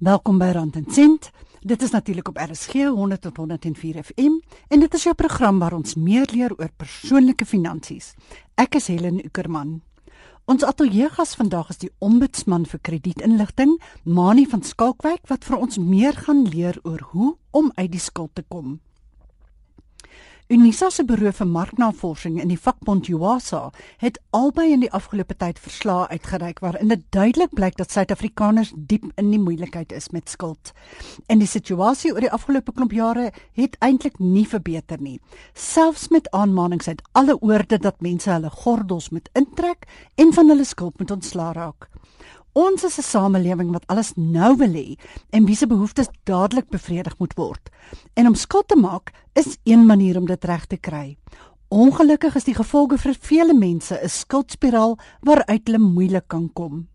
Welkom by Rand en Sent. Dit is natuurlik op RSG 100 tot 104 FM en dit is jou program waar ons meer leer oor persoonlike finansies. Ek is Helen Ukerman. Ons ateljeegas vandag is die ombudsman vir kredietinligting, Mani van Skalkwyk wat vir ons meer gaan leer oor hoe om uit die skuld te kom. Unisa se beroep vir marknavorsing in die vakbond UASA het albei in die afgelope tyd verslae uitgereik waarin dit duidelik blyk dat Suid-Afrikaners diep in die moeilikheid is met skuld. En die situasie oor die afgelope klomp jare het eintlik nie verbeter nie. Selfs met aanmanings uit alle oorde dat mense hulle gordels moet intrek en van hulle skuld moet ontslaa raak. Ons is 'n samelewing wat alles nou wil hê en wie se behoeftes dadelik bevredig moet word. En om skuld te maak is een manier om dit reg te kry. Ongelukkig is die gevolge vir vele mense 'n skuldspiraal waaruit hulle moeilik kan kom.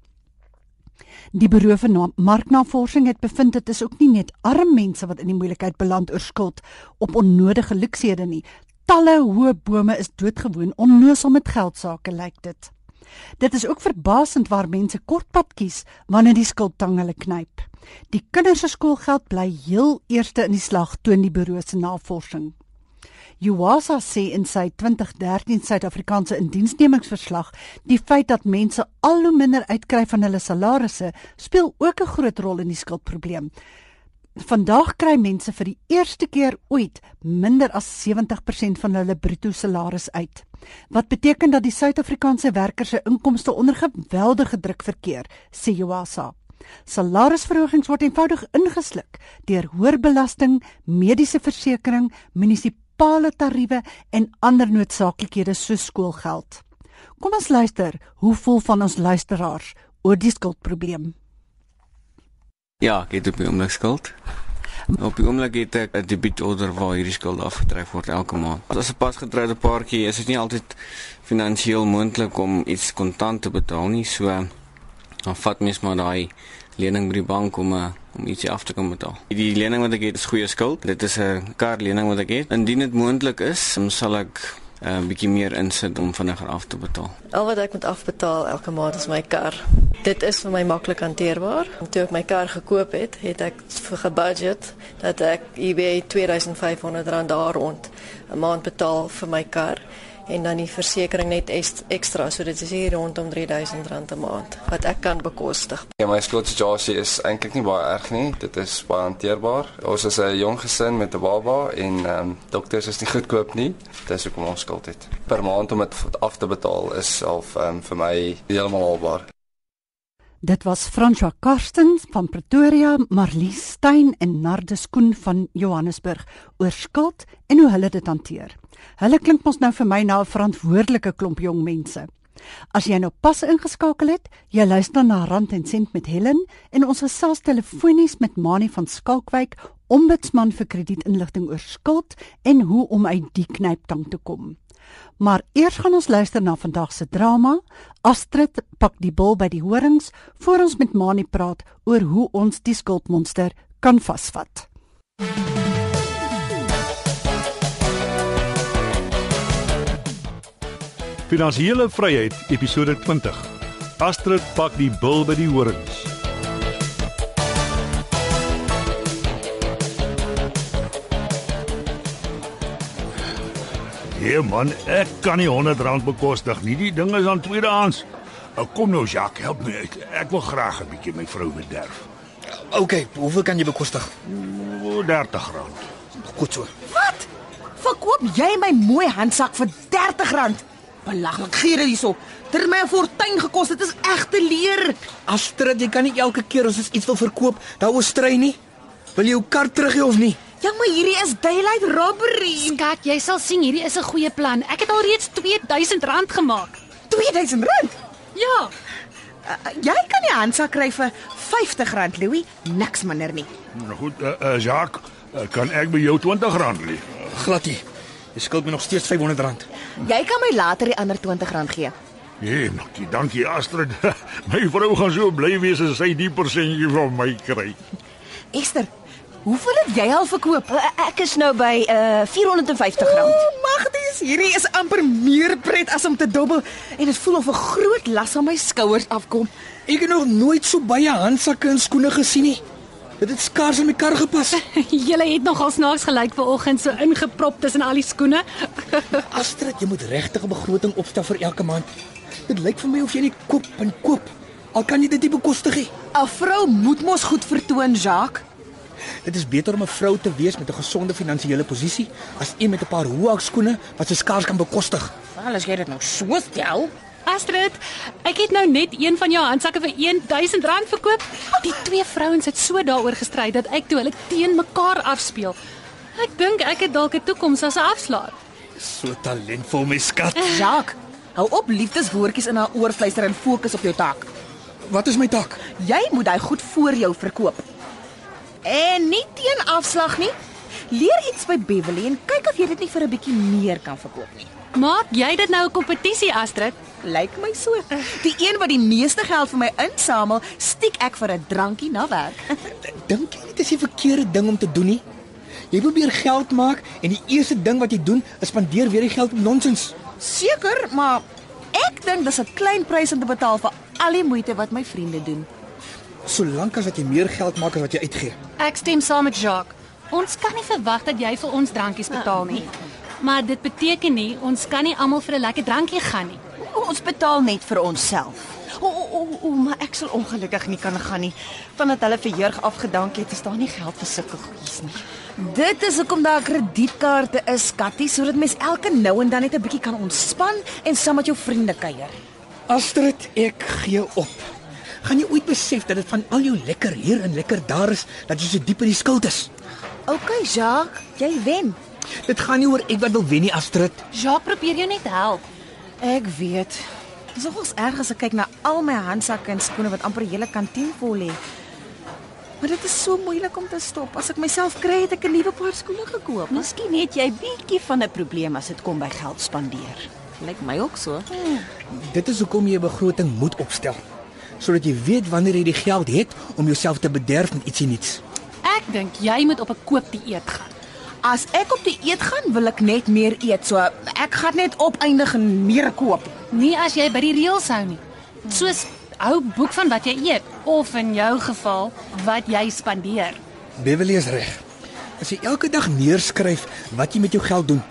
Die beroep van marknavorsing het bevind dit is ook nie net arm mense wat in die moeilikheid beland oor skuld op onnodige luksede nie. Talle hoë bome is doodgewoon onnoosal met geldsaake lyk dit. Dit is ook verbasend waar mense kortpad kies wanneer die skuldtang hulle knyp. Die kinders se skoolgeld bly heel eerste in die slag toon die bureau se navorsing. Uwasa sê in sy 2013 Suid-Afrikaanse indiensnemingsverslag die feit dat mense al hoe minder uitkry van hulle salarisse speel ook 'n groot rol in die skuldprobleem. Vandag kry mense vir die eerste keer ooit minder as 70% van hulle bruto salaris uit. Wat beteken dat die Suid-Afrikaanse werkers se inkomste onder geweldige druk verkeer, sê Joasa. Salarisverhogings word eenvoudig ingesluk deur hoër belasting, mediese versekerings, munisipale tariewe en ander noodsaaklikhede soos skoolgeld. Kom ons luister, hoe voel van ons luisteraars oor die skuldprobleem? Ja, ek het op die oomblik skuld. Op die oomblik het ek 'n debietorder waar hierdie skuld afgetrek word elke maand. As 'n pasgetroude paartjie is dit nie altyd finansiëel moontlik om iets kontant te betaal nie, so dan vat mens maar daai lening by die bank om 'n uh, om ietsie af te kan betaal. Die lening wat ek het is goeie skuld. Dit is 'n kar lening wat ek het. Indien dit moontlik is, sal ek 'n uh, bietjie meer insit om vinniger af te betaal. Al wat ek moet afbetaal elke maand is my kar. Dit is vir my maklik hanteerbaar. Toe ek my kar gekoop het, het ek vir gebudget dat ek eBay 2500 rand daar rond 'n maand betaal vir my kar en dan die versekerings net ekstra so dit is hier rondom R3000 'n maand wat ek kan bekostig. Ja, my skootsjasie is eintlik nie baie erg nie. Dit is baie hanteerbaar. Ons is 'n jong gesin met 'n baba en ehm um, dokters is nie goedkoop nie. Dis hoekom ons skuld het. Per maand om dit af te betaal is half ehm um, vir my heeltemal haalbaar. Dit was Franswa Karstens van Pretoria, Marlies Stein en Nardus Koen van Johannesburg oor skuld en hoe hulle dit hanteer. Hulle klink mos nou vir my na 'n verantwoordelike klomp jong mense. As jy nou pas ingeskakel het, jy luister na Rand en Sent met Helen en ons gesels telefonies met Mani van Skalkwyk, ombudsman vir kredietinligting oor skuld en hoe om uit die knyptang te kom. Maar eers gaan ons luister na vandag se drama. Astrid pak die bil by die horings voor ons met Mani praat oor hoe ons die skuldmonster kan vasvat. Finansiële Vryheid episode 20. Astrid pak die bil by die horings. Ja hey man, ek kan nie 100 rand bekostig nie. Die ding is aan tweedehands. Ou kom nou Jacques, help my uit. Ek wil graag 'n bietjie my vrou bederf. OK, hoeveel kan jy bekostig? O, 30 rand. Goed so. Wat? Verkoop jy my mooi handsak vir 30 rand? Belaglik, gee dit hierso. Dit het my 'n fortuin gekos. Dit is egte leer. Astrid, jy kan nie elke keer as ons iets wil verkoop, daaroor stry nie. Wil jy jou kar terug hê of nie? Ja, maar hierdie is daylight robbery. Skat, jy sal sien hierdie is 'n goeie plan. Ek het al reeds R2000 gemaak. 2000 rand? Ja. Uh, jy kan die handsak kry vir 50 rand, Louis. Niks minder nie. Nou goed, uh, uh, Jacques, uh, kan ek by jou 20 rand lê? Glad nie. Jy skuld my nog steeds 500 rand. Jy kan my later die ander 20 rand gee. Nee, dankie, dankie Astrid. my vrou gaan so bly wees as sy die persentjie van my kry. Esther, hoeveel het jy al verkoop? Ek is nou by uh 450 rand. O, magties, hierdie is amper meer pret as om te dobbel en dit voel of 'n groot las aan my skouers afkom. Ek het nog nooit so baie handsakke en skoene gesien nie. Dit het skaars in my kar gepas. Julle het nogal snaaks gelyk vanoggend so ingeprop tussen al die skoene. Astrid, jy moet regtig 'n begroting opstel vir elke maand. Dit lyk vir my of jy net koop en koop. Al kan jy dit nie bekostig nie. 'n Vrou moet mos goed vertoon, Jacques. Dit is beter om 'n vrou te wees met 'n gesonde finansiële posisie as een met 'n paar hoë skoene wat sy skaars kan bekostig. Wel, as jy dit nou so stel. Astrid, ek het nou net een van jou handsakke vir R1000 verkoop. Die twee vrouens het so daaroor gestry dat ek toe hulle teen mekaar afspeel. Ek dink ek het dalk 'n toekoms as 'n afslaer. So talentvol my skat. Jacques, hou op liefdeswoordjies in haar oor fluister en fokus op jou taak. Wat is my taak? Jy moet hy goed voor jou verkoop. En nie teen afslag nie. Leer iets by Beverly en kyk of jy dit nie vir 'n bietjie meer kan verkoop nie. Maak jy dit nou 'n kompetisie, Astrid? Lyk my so. Die een wat die meeste geld vir my insamel, stiek ek vir 'n drankie na werk. Dink jy dit is 'n verkeerde ding om te doen nie? Jy probeer geld maak en die eerste ding wat jy doen is spandeer weer die geld op nonsens. Seker, maar ek dink dis 'n klein prys om te betaal vir al die moeite wat my vriende doen. Solank as dat jy meer geld maak as wat jy uitgee. Ek stem saam met Jacques. Ons kan nie verwag dat jy vir ons drankies betaal nie. Maar dit beteken nie ons kan nie almal vir 'n lekker drankie gaan nie. Ons betaal net vir onsself. O, o, o, o, maar ek sal ongelukkig nie kan gaan nie. Vandat hulle vir Jurg afgedank het, is daar nie geld vir sulke goedjies nie. Dit is hoekom daar kredietkaarte is, Kattie, sodat mens elke nou en dan net 'n bietjie kan ontspan en saam met jou vriende kuier. Astrid, ek gee op. Gaan jy ooit besef dat dit van al jou lekker hier en lekker daar is dat jy so diep in die skuld is? OK, Jacques, jy wen. Dit gaan nie oor ek wat wil wen nie, Astrid. Jacques probeer jou net help. Ek weet. Dis nogals erg as ek kyk na al my handsakke en skoene wat amper 'n hele kantien vol lê. Maar dit is so moeilik om te stop. As ek myself kry, het ek 'n nuwe paar skoene gekoop. Miskien het jy bietjie van 'n probleem as dit kom by geld spandeer. Lyk my ook so. Dit is hoekom jy 'n begroting moet opstel. Sodat jy weet wanneer jy die geld het om jouself te bederf met ietsie niets. Ek dink jy moet op 'n koopdieet gaan. As ek op die eet gaan, wil ek net meer eet. So ek gaan net opeindig en meer koop. Nie as jy by die reëls hou nie. Soos hou boek van wat jy eet of in jou geval wat jy spandeer. Beverly is reg. As jy elke dag neerskryf wat jy met jou geld doen,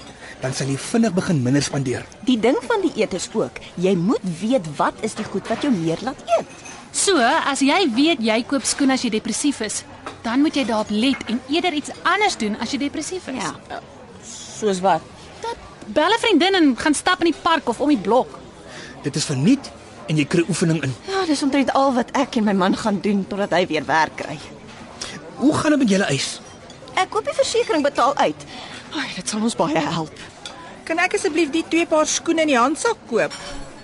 dan sal jy vinnig begin minder spandeer. Die ding van die eet is ook, jy moet weet wat is die goed wat jou meer laat eet. So, as jy weet jy koop skoene as jy depressief is, dan moet jy daarop let en eerder iets anders doen as jy depressief is. Ja. Soos wat? Bel 'n vriendin en gaan stap in die park of om die blok. Dit is verniet en jy kry oefening in. Ja, dis omtrent al wat ek en my man gaan doen totdat hy weer werk kry. Hoe gaan dit met julle eis? Ek koop die versekerings betaal uit. Ai, dit sal ons baie help. Kan ek asseblief die twee paar skoene in die handsak koop?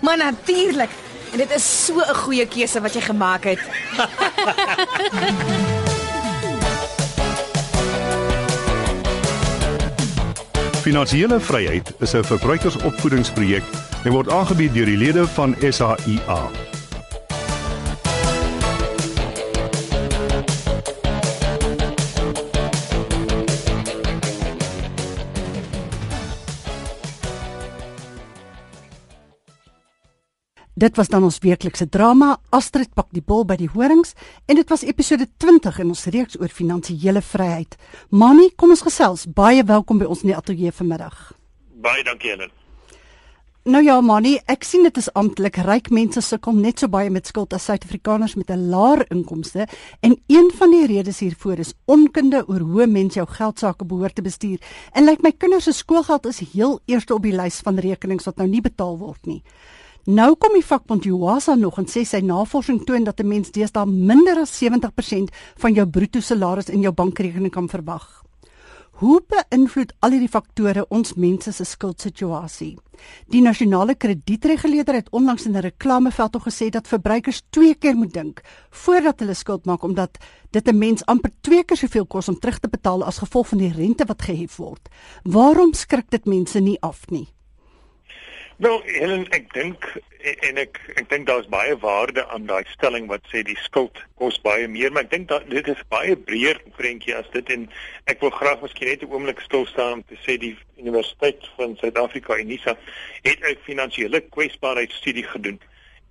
Maar natuurlik. En dit is so 'n goeie keuse wat jy gemaak het. Finansiële vryheid is 'n verbruikersopvoedingsprojek en word aangebied deur die lede van SAIA. Dit was dan ons weeklikse drama Astrid pak die bol by die horings en dit was episode 20 in ons reeks oor finansiële vryheid. Mami, kom ons gesels. Baie welkom by ons in die ateljee vanmiddag. Baie dankie Helen. Nou ja, Mani, ek sien dit is amptelik ryk mense sukkel net so baie met skuld as Suid-Afrikaners met 'n laer inkomste en een van die redes hiervoor is onkunde oor hoe mens jou geld sake behoort te bestuur. En lyk my kinders se skoolgeld is heel eerste op die lys van rekenings wat nou nie betaal word nie. Nou kom die vakbond Juasa nog en sê sy navorsing toon dat 'n mens deesdae minder as 70% van jou bruto salaris in jou bankrekening kan verwag. Hoe beïnvloed al hierdie faktore ons mense se skuldsituasie? Die nasionale kredietreguleerder het onlangs in 'n reklameveld tog gesê dat verbruikers twee keer moet dink voordat hulle skuld maak omdat dit 'n mens amper twee keer soveel kos om terug te betaal as gevolg van die rente wat gehef word. Waarom skrik dit mense nie af nie? Wel, Helen, ek dink en ek ek dink daar's baie waarde aan daai stelling wat sê die skuld kos baie meer, maar ek dink dat dit is baie breër prentjie as dit en ek wil graag miskien net 'n oomblik stil staan om te sê die Universiteit van Suid-Afrika Unisa het 'n finansiële kwesbaarheidsstudie gedoen.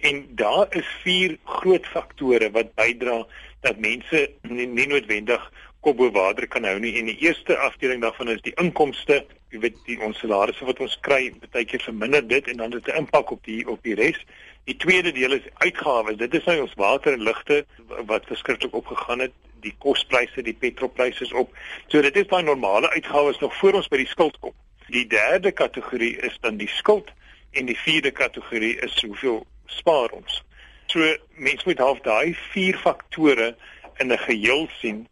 En daar is vier groot faktore wat bydra dat mense nie, nie noodwendig kop bo water kan hou nie. En die eerste afdeling daarvan is die inkomste. Jy weet die ons salarisse wat ons kry, baie keer verminder dit en dan het dit 'n impak op die op die res. Die tweede deel is uitgawes. Dit is nou ons water en ligte wat verskriklik opgegaan het. Die kospryse, die petrolpryse is op. So dit is daai normale uitgawes nog voor ons by die skuld kom. Die derde kategorie is dan die skuld en die vierde kategorie is hoeveel spaar ons. So mense moet half daai vier faktore in 'n geheel sien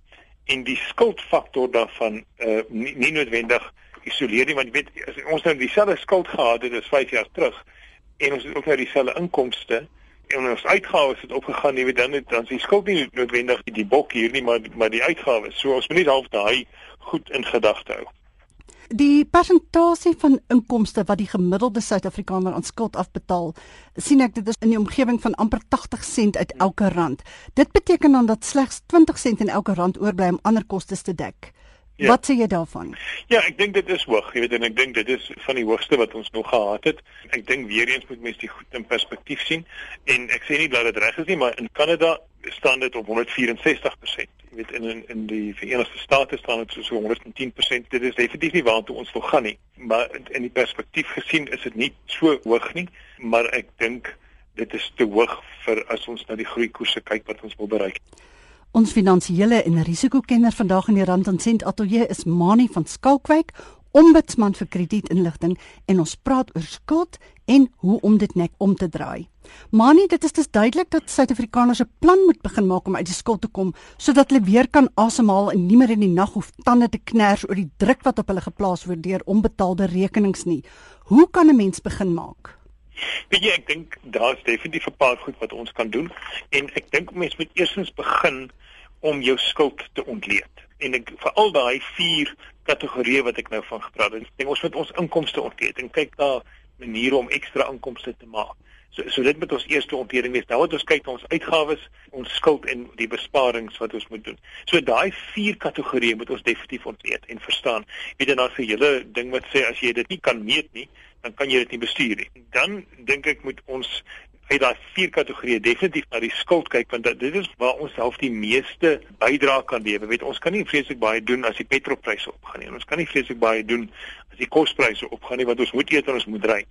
en die skuldfaktor daarvan uh nie, nie noodwendig isoleer nie want jy weet ons nou dieselfde skuld gehad het as 5 jaar terug en ons het ook nou dieselfde inkomste en ons uitgawes het opgegaan jy weet dan het dan die skuld nie noodwendig die bok hier nie maar maar die uitgawes so ons moet net half daai goed in gedagte hou Die persentasie van inkomste wat die gemiddelde Suid-Afrikaner aan skuld afbetaal, sien ek dit is in die omgewing van amper 80 sent uit elke rand. Dit beteken dan dat slegs 20 sent in elke rand oorbly om ander kostes te dek. Ja. Wat sê jy daarvan? Ja, ek dink dit is hoog, jy weet en ek dink dit is van die hoogste wat ons nog gehad het. Ek dink weer eens moet mense dit goed in perspektief sien en ek sê nie dat dit reg is nie, maar in Kanada staan dit op 164%. Jy weet in in, in die Verenigde State staan dit so 110%. Dit is definitief nie waartoe ons wil gaan nie, maar in die perspektief gesien is dit nie so hoog nie, maar ek dink dit is te hoog vir as ons na die groeikoerse kyk wat ons wil bereik. Ons finansiële en risikokenner vandag in die Rand en Sent Atelier is Mani van Skalkwyk, ombudsman vir kredietinligting en ons praat oor skuld en hoe om dit net om te draai. Mani, dit is dus duidelik dat Suid-Afrikaners 'n plan moet begin maak om uit die skuld te kom sodat hulle weer kan asemhaal en nie meer in die nag hoef tande te kners oor die druk wat op hulle geplaas word deur onbetaalde rekenings nie. Hoe kan 'n mens begin maak? Weet jy, ek dink daar's definitief 'n paar goed wat ons kan doen en ek dink mense moet eersins begin om jou skuld te ontleed. En ek vir al daai vier kategorieë wat ek nou van gepraat het, dink ons moet ons inkomste ontleed en kyk daar maniere om ekstra inkomste te maak. So so dit moet ons eerste ontleding wees. Nou moet ons kyk na ons uitgawes, ons skuld en die besparings wat ons moet doen. So daai vier kategorieë moet ons definitief ontleed en verstaan. Weet jy dan vir julle ding wat sê as jy dit nie kan meet nie, dan kan jy dit nie bestuur nie. Dan dink ek moet ons uit daai vier kategorieë definitief na die skuld kyk want dit is waar ons self die meeste bydra kan lewe. Weet ons kan nie vreeslik baie doen as die petrolpryse opgaan nie. Ons kan nie vreeslik baie doen as die kospryse opgaan nie want ons moet eet en ons moet ry.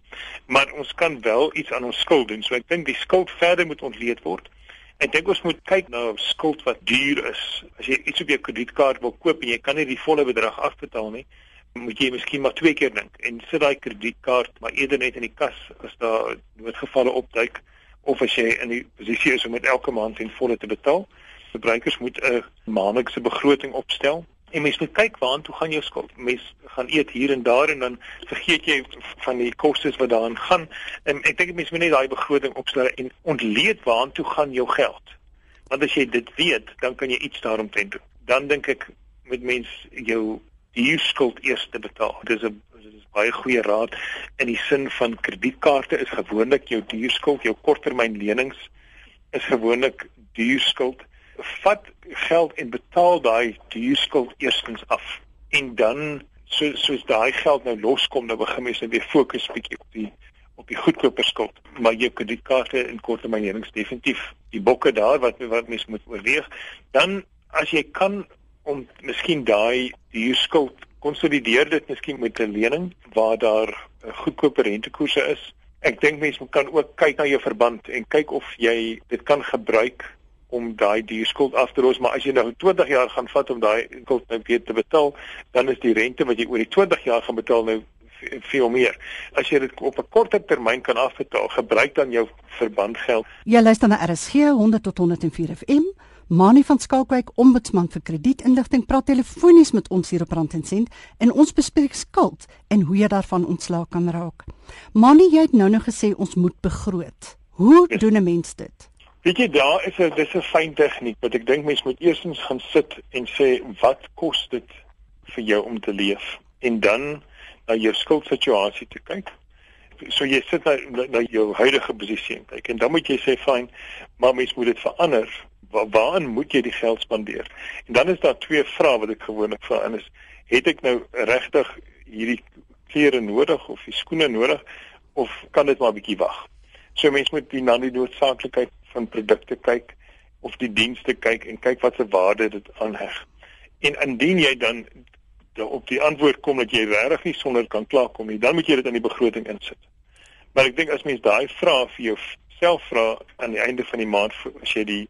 Maar ons kan wel iets aan ons skuld doen. So ek dink die skuld verder moet ontleed word. Ek dink ons moet kyk na skuld wat duur is. As jy iets op jou kredietkaart wil koop en jy kan nie die volle bedrag afbetaal nie, moet jy miskien maar twee keer dink en sit daai kredietkaart maar eerder net in die kas as daar noodgevalle opduik of as jy in die posisie is om met elke maand in volle te betaal. Verbruikers moet 'n maandelikse begroting opstel en mens moet kyk waartoe gaan jou skuld. Mens gaan eet hier en daar en dan vergeet jy van die kostes wat daarin gaan. En ek dink mense moet net daai begroting opstel en ontleed waartoe gaan jou geld. Want as jy dit weet, dan kan jy iets daaromtrent doen. Dan dink ek moet mens jou huurskuld eers te betaal. Dis 'n dis baie goeie raad in die sin van kredietkaarte is gewoonlik jou huurskuld, jou korttermynlenings is gewoonlik huurskuld. Vat geld en betaal daai huurskuld eerstens af en dan so soos daai geld nou loskom, dan begin mens net weer fokus bietjie op die op die goedkoper skuld. Maar jou kredietkaarte en korttermynlenings definitief die bokke daar wat wat mens moet oorweeg. Dan as jy kan om miskien daai huurskuld konsolideer dit miskien met 'n lening waar daar 'n goedkope rentekoerse is. Ek dink mense kan ook kyk na jou verband en kyk of jy dit kan gebruik om daai huurskuld af te los, maar as jy nou 20 jaar gaan vat om daai skuld nou weer te betaal, dan is die rente wat jy oor die 20 jaar gaan betaal nou veel meer. As jy dit op 'n korter termyn kan afbetaal, gebruik dan jou verbandgeld. Jy luister na RSG 100 tot 104 FM. Mani van Skalkwyk, ombudsman vir kredietinligting, praat telefonies met ons hier op Rand en Sent en ons bespreek skuld en hoe jy daarvan ontslae kan raak. Mani, jy het nou nog gesê ons moet begroot. Hoe doen 'n mens dit? Weet jy, daar is 'n dis 'n fyn tegniek, wat ek dink mens moet eersins gaan sit en sê wat kos dit vir jou om te leef en dan na jou skuldsituasie te kyk. So jy sit na, na jou huidige posisie kyk en dan moet jy sê fyn, maar mens moet dit verander waaraan moet jy die geld spandeer? En dan is daar twee vrae wat ek gewoonlik vra en is het ek nou regtig hierdie klere nodig of die skoene nodig of kan dit maar 'n bietjie wag? So mense moet die na die noodsaaklikheid van produkte kyk of die dienste kyk en kyk wat se waarde dit aanheg. En indien jy dan op die antwoord kom dat jy regtig nie sonder kan klaarkom nie, dan moet jy dit in die begroting insit. Maar ek dink as mens daai vrae vir jouself vra aan die einde van die maand as jy die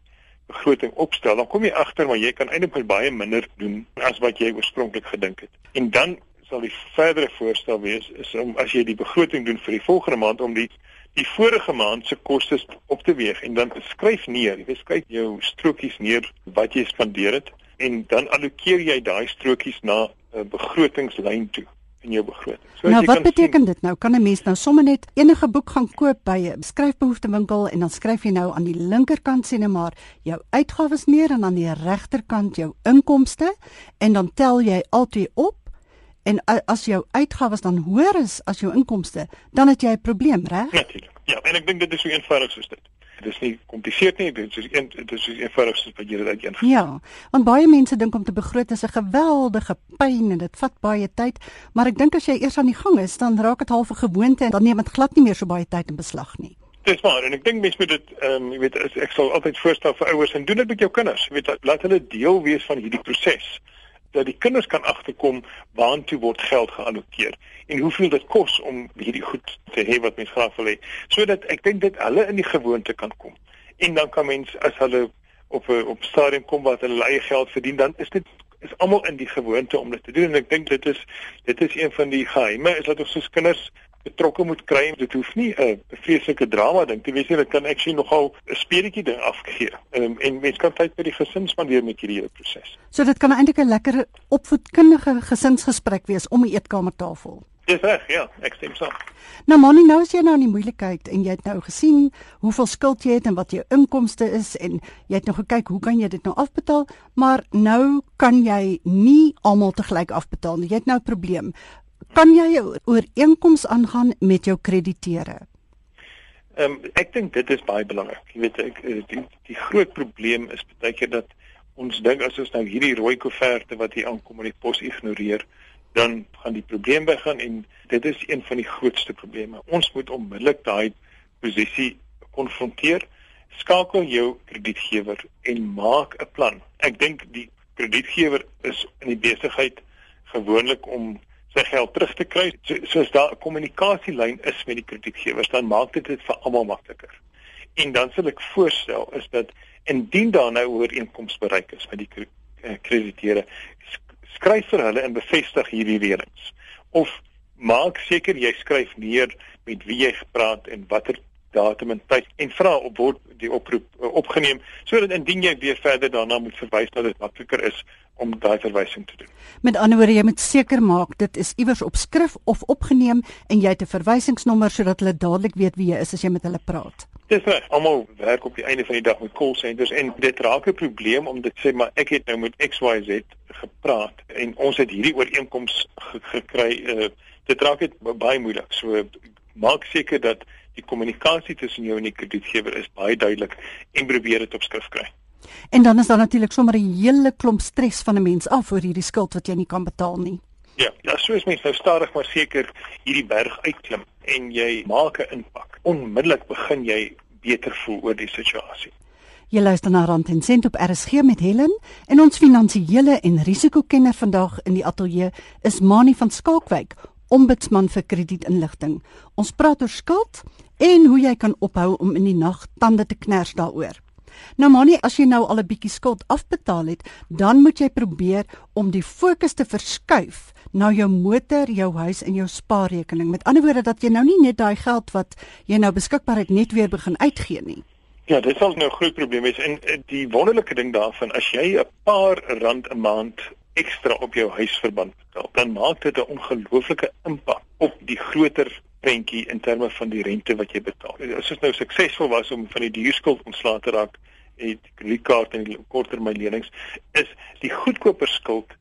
begroting opstel, dan kom jy agter maar jy kan eintlik baie minder doen as wat jy oorspronklik gedink het. En dan sal die verdere voorstel wees is om as jy die begroting doen vir die volgende maand om die die vorige maand se kostes op te weeg en dan skryf neer, jy skryf jou strokies neer wat jy spandeer het en dan allokeer jy daai strokies na 'n begrotingslyn toe in jou begroting. So nou wat beteken sien, dit nou? Kan 'n mens nou sommer net enige boek gaan koop by 'n skryfbehoeftewinkel en dan skryf jy nou aan die linkerkant sien jy maar jou uitgawes neer en aan die regterkant jou inkomste en dan tel jy altyd op en as jou uitgawes dan hoër is as jou inkomste, dan het jy 'n probleem, reg? Natuurlik. Ja, en ek dink dit is so eenvoudig soos dit. Dit is nie kompliseerd nie, dit is een dit is eenvoudig soos wat jy dit uiteen. Ja, want baie mense dink om te begroot is 'n geweldige pyn en dit vat baie tyd, maar ek dink as jy eers aan die gang is, dan raak dit half 'n gewoonte en dan neem dit glad nie meer so baie tyd in beslag nie. Dis maar en ek dink mense moet dit ehm um, jy weet ek sal altyd voorstel vir ouers en doen dit met jou kinders. Jy weet laat hulle deel wees van hierdie proses dat die kinders kan agterkom waartoe word geld geallokeer en hoeveel dit kos om hierdie goed te hê wat mens graag wil hê. Sodat ek dink dit hulle in die gewoonte kan kom. En dan kan mens as hulle op 'n op stadium kom wat hulle eie geld verdien dan is dit is almal in die gewoonte om dit te doen. En ek dink dit is dit is een van die geheime is dat ons soos kinders betrokke moet kry. Dit hoef nie 'n vreeslike drama ding te wees nie. Dit kan actually nogal 'n speletjie ding afgee. Um, en mens kan tyd by die gesin spandeer met hierdie hele proses. So dit kan eintlik 'n lekker opvoedkundige gesinsgesprek wees om 'n eetkamertafel. Dis reg, ja, ek stem saam. Nou Moni, nou is jy nou in die moeilikheid en jy het nou gesien hoeveel skuld jy het en wat jou inkomste is en jy het nou gekyk hoe kan jy dit nou afbetaal, maar nou kan jy nie almal te gelyk afbetaal nie. Jy het nou 'n probleem kan jy jou ooreenkoms aangaan met jou krediteure? Ehm um, ek dink dit is baie belangrik. Jy weet ek eh, die, die groot probleem is baie keer dat ons dink as ons nou hierdie rooi koeverte wat hier aankom in die pos ignoreer, dan gaan die probleem begin en dit is een van die grootste probleme. Ons moet onmiddellik daai posisie konfronteer. Skakel jou kredietgewer en maak 'n plan. Ek dink die kredietgewer is in die besigheid gewoonlik om sy geld terug te kry. So, soos daar 'n kommunikasielyn is met die kredietgewers, dan maak dit dit vir almal makliker. En dan sal ek voorstel is dat indien daar nou ooreenkomste bereik is met die eh, krediteure, skryf vir hulle en bevestig hierdie reëlings. Of maak seker jy skryf neer met wie jy gepraat en watter datum en tyd en vra op word die oproep uh, opgeneem sodat indien jy weer verder daarna moet verwys dat dit makliker is om daai verwysing te doen. Met ander woorde jy moet seker maak dit is iewers op skrif of opgeneem en jy het 'n verwysingsnommer sodat hulle dadelik weet wie jy is as jy met hulle praat. Dis reg. Almal werk op die einde van die dag met call centers en dit raak 'n probleem om dit sê maar ek het nou met XYZ gepraat en ons het hierdie ooreenkoms ge gekry. Uh, dit raak dit baie moeilik. So maak seker dat die kommunikasie tussen jou en die kredietgewer is baie duidelik en probeer dit op skrift kry. En dan is daar natuurlik sommer 'n hele klomp stres van 'n mens af oor hierdie skuld wat jy nie kan betaal nie. Ja, ja, so is mens nou stadig maar seker hierdie berg uitklim en jy maak 'n impak. Onmiddellik begin jy beter voel oor die situasie. Jy luister na Rand en Sent op RSG met Helen en ons finansiële en risikokenner vandag in die ateljee is Mani van Skalkwyk, ombudsman vir kredietinligting. Ons praat oor skuld en hoe jy kan ophou om in die nag tande te kners daaroor. Nou manie, as jy nou al 'n bietjie skuld afbetaal het, dan moet jy probeer om die fokus te verskuif na jou motor, jou huis en jou spaarrekening. Met ander woorde dat jy nou nie net daai geld wat jy nou beskikbaar het net weer begin uitgee nie. Ja, dit sal nou 'n groot probleem wees en die wonderlike ding daarvan as jy 'n paar rand 'n maand ekstra op jou huisverband betaal, dan maak dit 'n ongelooflike impak op die groter prentjie in terme van die rente wat jy betaal. As dit nou suksesvol was om van die duurskuld ontslae te raak en die kredietkaart en korttermyn lenings, is die goedkoper skuld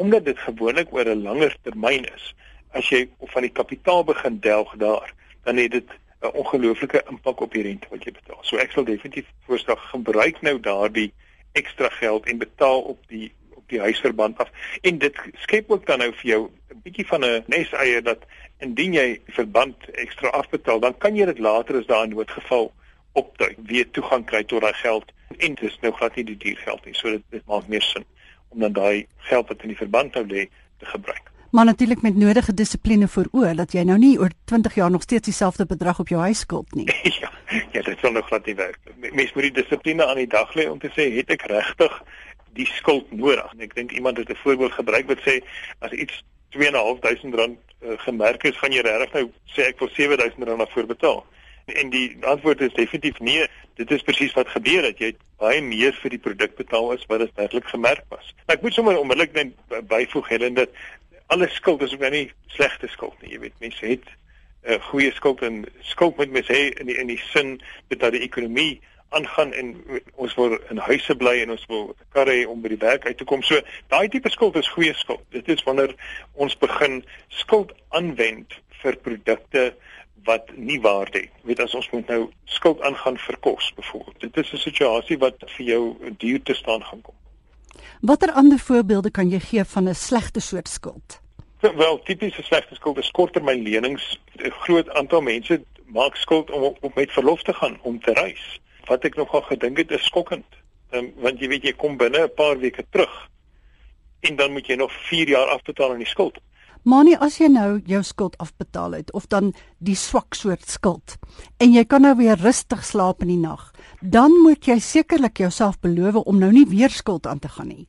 omdat dit gewoonlik oor 'n langer termyn is. As jy van die kapitaal begin delg daar, dan het dit 'n ongelooflike impak op die rente wat jy betaal. So ek sal definitief voorstel gebruik nou daardie ekstra geld en betaal op die die huisverband af. En dit skep ook dan nou vir jou 'n bietjie van 'n neseier dat indien jy verband ekstra afbetaal, dan kan jy dit later as daar 'n noodgeval opduik, weer toegang kry tot daai geld en dit is nou glad nie die duur geld nie. So dit dit maak meer sin om dan daai geld wat in die verband nou lê te gebruik. Maar natuurlik met nodige dissipline voor oë dat jy nou nie oor 20 jaar nog steeds dieselfde bedrag op jou huis skuld nie. ja, ja, dit sal nog glad nie werk. Mens moet die dissipline aan die dag lê om te sê het ek regtig die skuld nodig? Ek dink iemand het 'n voorbeeld gebruik wat sê as iets 2.500 rand uh, gemerk is, gaan jy regtig nou sê ek wil 7.000 rand daarvoor betaal. En die antwoord is definitief nee. Dit is presies wat gebeur het. Jy het baie meer vir die produk betaal as wat dit werklik gemerk was. Nou, ek moet sommer onmiddellik net byvoeg Helen dat alle skuld is ook nou nie slegte skuld nie. Jy weet, mense het 'n uh, eh, goeie skuld en skuld moet mens hê in die in die sin dat die ekonomie aangaan en ons wil in huise bly en ons wil karre hê om by die werk uit te kom. So daai tipe skuld is goeie skuld. Dit is wanneer ons begin skuld aanwend vir produkte wat nie waarde het. Weet as ons moet nou skuld aangaan vir kos byvoorbeeld. Dit is 'n situasie wat vir jou duur te staan gaan kom. Watter ander voorbeelde kan jy gee van 'n slegte soort skuld? Wel, tipiese slegte skuld is korttermynlenings. 'n Groot aantal mense maak skuld om om met verlof te gaan om te reis wat ek nogal gedink het is skokkend. Um, want jy weet jy kom binne 'n paar weke terug en dan moet jy nog 4 jaar afbetaal aan die skuld. Maar nie as jy nou jou skuld afbetaal het of dan die swak soort skuld en jy kan nou weer rustig slaap in die nag, dan moet jy sekerlik jouself beloof om nou nie weer skuld aan te gaan nie.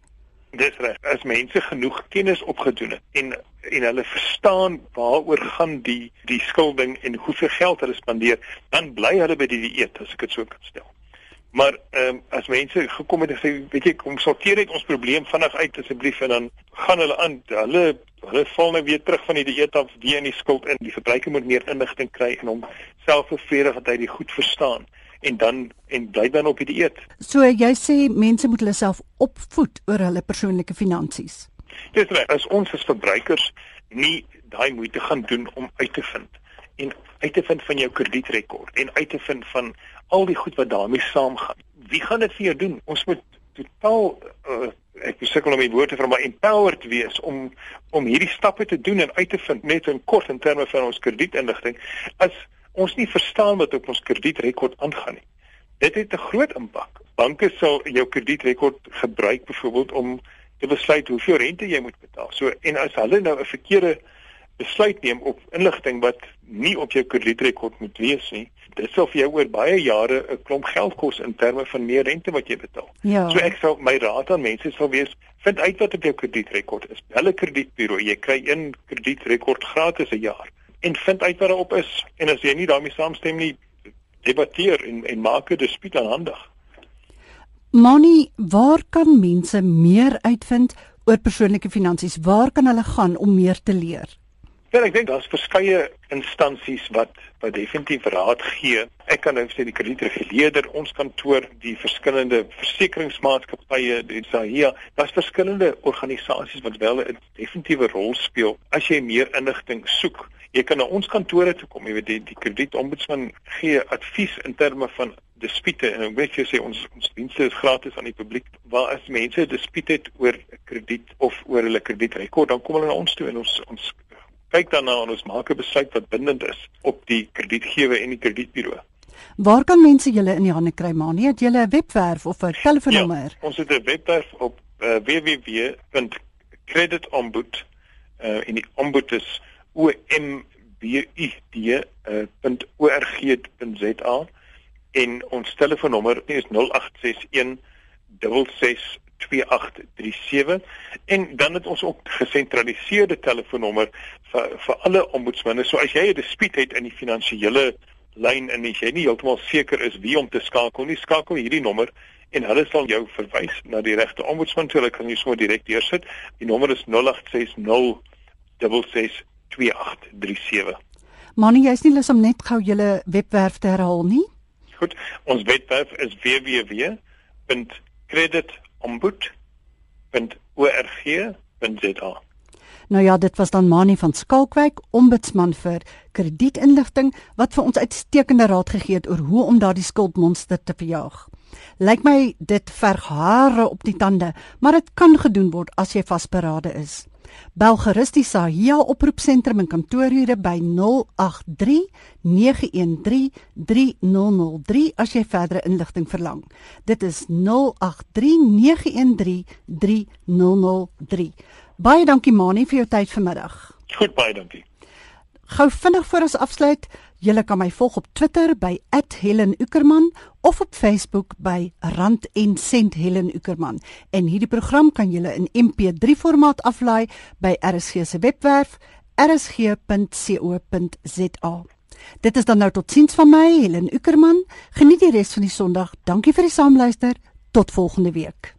Dis reg. As mense genoeg kennis opgedoen het en en hulle verstaan waaroor gaan die die skulding en hoeveel geld hulle spandeer, dan bly hulle by die dieet as ek dit so kan stel. Maar ehm um, as mense gekom het en sê, weet jy, kom sorteer net ons probleem vinnig uit asseblief en dan gaan hulle aan, hulle hulle val nou weer terug van die dieet af, weer in die skuld in. Die verbruiker moet meer inligting kry en hom self bevredig dat hy dit goed verstaan en dan en bly dan op die dieet. So jy sê mense moet hulle self opvoed oor hulle persoonlike finansies. Dis reg. As ons as verbruikers nie daai moeite gaan doen om uit te vind en uit te vind van jou kredietrekord en uit te vind van al die goed wat daarmee saamgaan. Wie gaan dit vir jou doen? Ons moet totaal uh, ek sukkel om die woorde vir my empowered wees om om hierdie stappe te doen en uit te vind net in kort in terme van ons kredietinligting as ons nie verstaan wat op ons kredietrekord aangaan nie. Dit het 'n groot impak. Banke sal jou kredietrekord gebruik byvoorbeeld om te besluit hoeveel rente jy moet betaal. So en as hulle nou 'n verkeerde besluit neem op inligting wat nie op jou kredietrekord moet wees nie, dit sal vir jou oor baie jare 'n klomp geld kos in terme van meer rente wat jy betaal. Ja. So ek sal my raad aan mense sal wees, vind uit wat op jou kredietrekord is. Bel 'n kredietburo, jy kry een kredietrekord gratis 'n jaar en vind uit wat daarop is en as jy nie daarmee saamstem nie debatteer en en maak 'n dispuut aanhandig. Moni, waar kan mense meer uitvind oor persoonlike finansies? Waar kan hulle gaan om meer te leer? Ja, ek dink daar's verskeie instansies wat wat definitief raad gee. Ek kan nou sê die kredietreguleerder, ons kantoor, die verskillende versekeringsmaatskappye, die SAHIA, daar's verskillende organisasies wat wel 'n definitiewe rol speel as jy meer inligting soek jy kan na ons kantore toe kom jy weet die, die kredietombudsman gee advies in terme van dispute en ek weet jy sê ons ons dienste is gratis aan die publiek. Waar as mense dispute het oor krediet of oor hulle kredietrekord dan kom hulle na ons toe en ons ons kyk daarna en ons maak 'n besluit wat bindend is op die kredietgewer en die kredietburo. Waar kan mense julle in die hande kry maar nie het julle 'n webwerf of 'n telefoonnommer? ja, Ons het 'n webwerf op uh, www.creditombud uh, en die ombud is ombud.org.za en ons telefoonnommer is 0861 662837 en dan het ons ook gesentraliseerde telefoonnommer vir vir alle ombudsmanne. So as jy 'n dispuut het in die finansiële lyn en jy nie heeltemal seker is wie om te skakel nie, skakel hierdie nommer en hulle sal jou verwys na die regte ombudsman. Hulle kan jou sommer direk deursit. Die nommer is 0860 66 2837. Manie, jy's nie lus om net gou julle webwerf te herhaal nie? Goed, ons webwerf is www.creditombud.org.za. Nou ja, dit was dan Manie van Skalkwyk, ombudsman vir kredietinligting wat vir ons uitstekende raad gegee het oor hoe om daardie skuldmonster te verjaag. Lyk my dit verg hare op die tande, maar dit kan gedoen word as jy vasberade is. Bel gerus die Sahia oproepsentrum in kantoorure by 083 913 3003 as jy verdere inligting verlang. Dit is 083 913 3003. Baie dankie Mani vir jou tyd vanmiddag. Goed, baie dankie. Gou vinnig voor ons afsluit, Julle kan my volg op Twitter by @HelenUckerman of op Facebook by Rand en Sent Helen Uckerman. En hierdie program kan julle in MP3 formaat aflaai by RSG se webwerf rsg.co.za. Dit is dan nou totiens van my, Helen Uckerman. Geniet die res van die Sondag. Dankie vir die saamluister. Tot volgende week.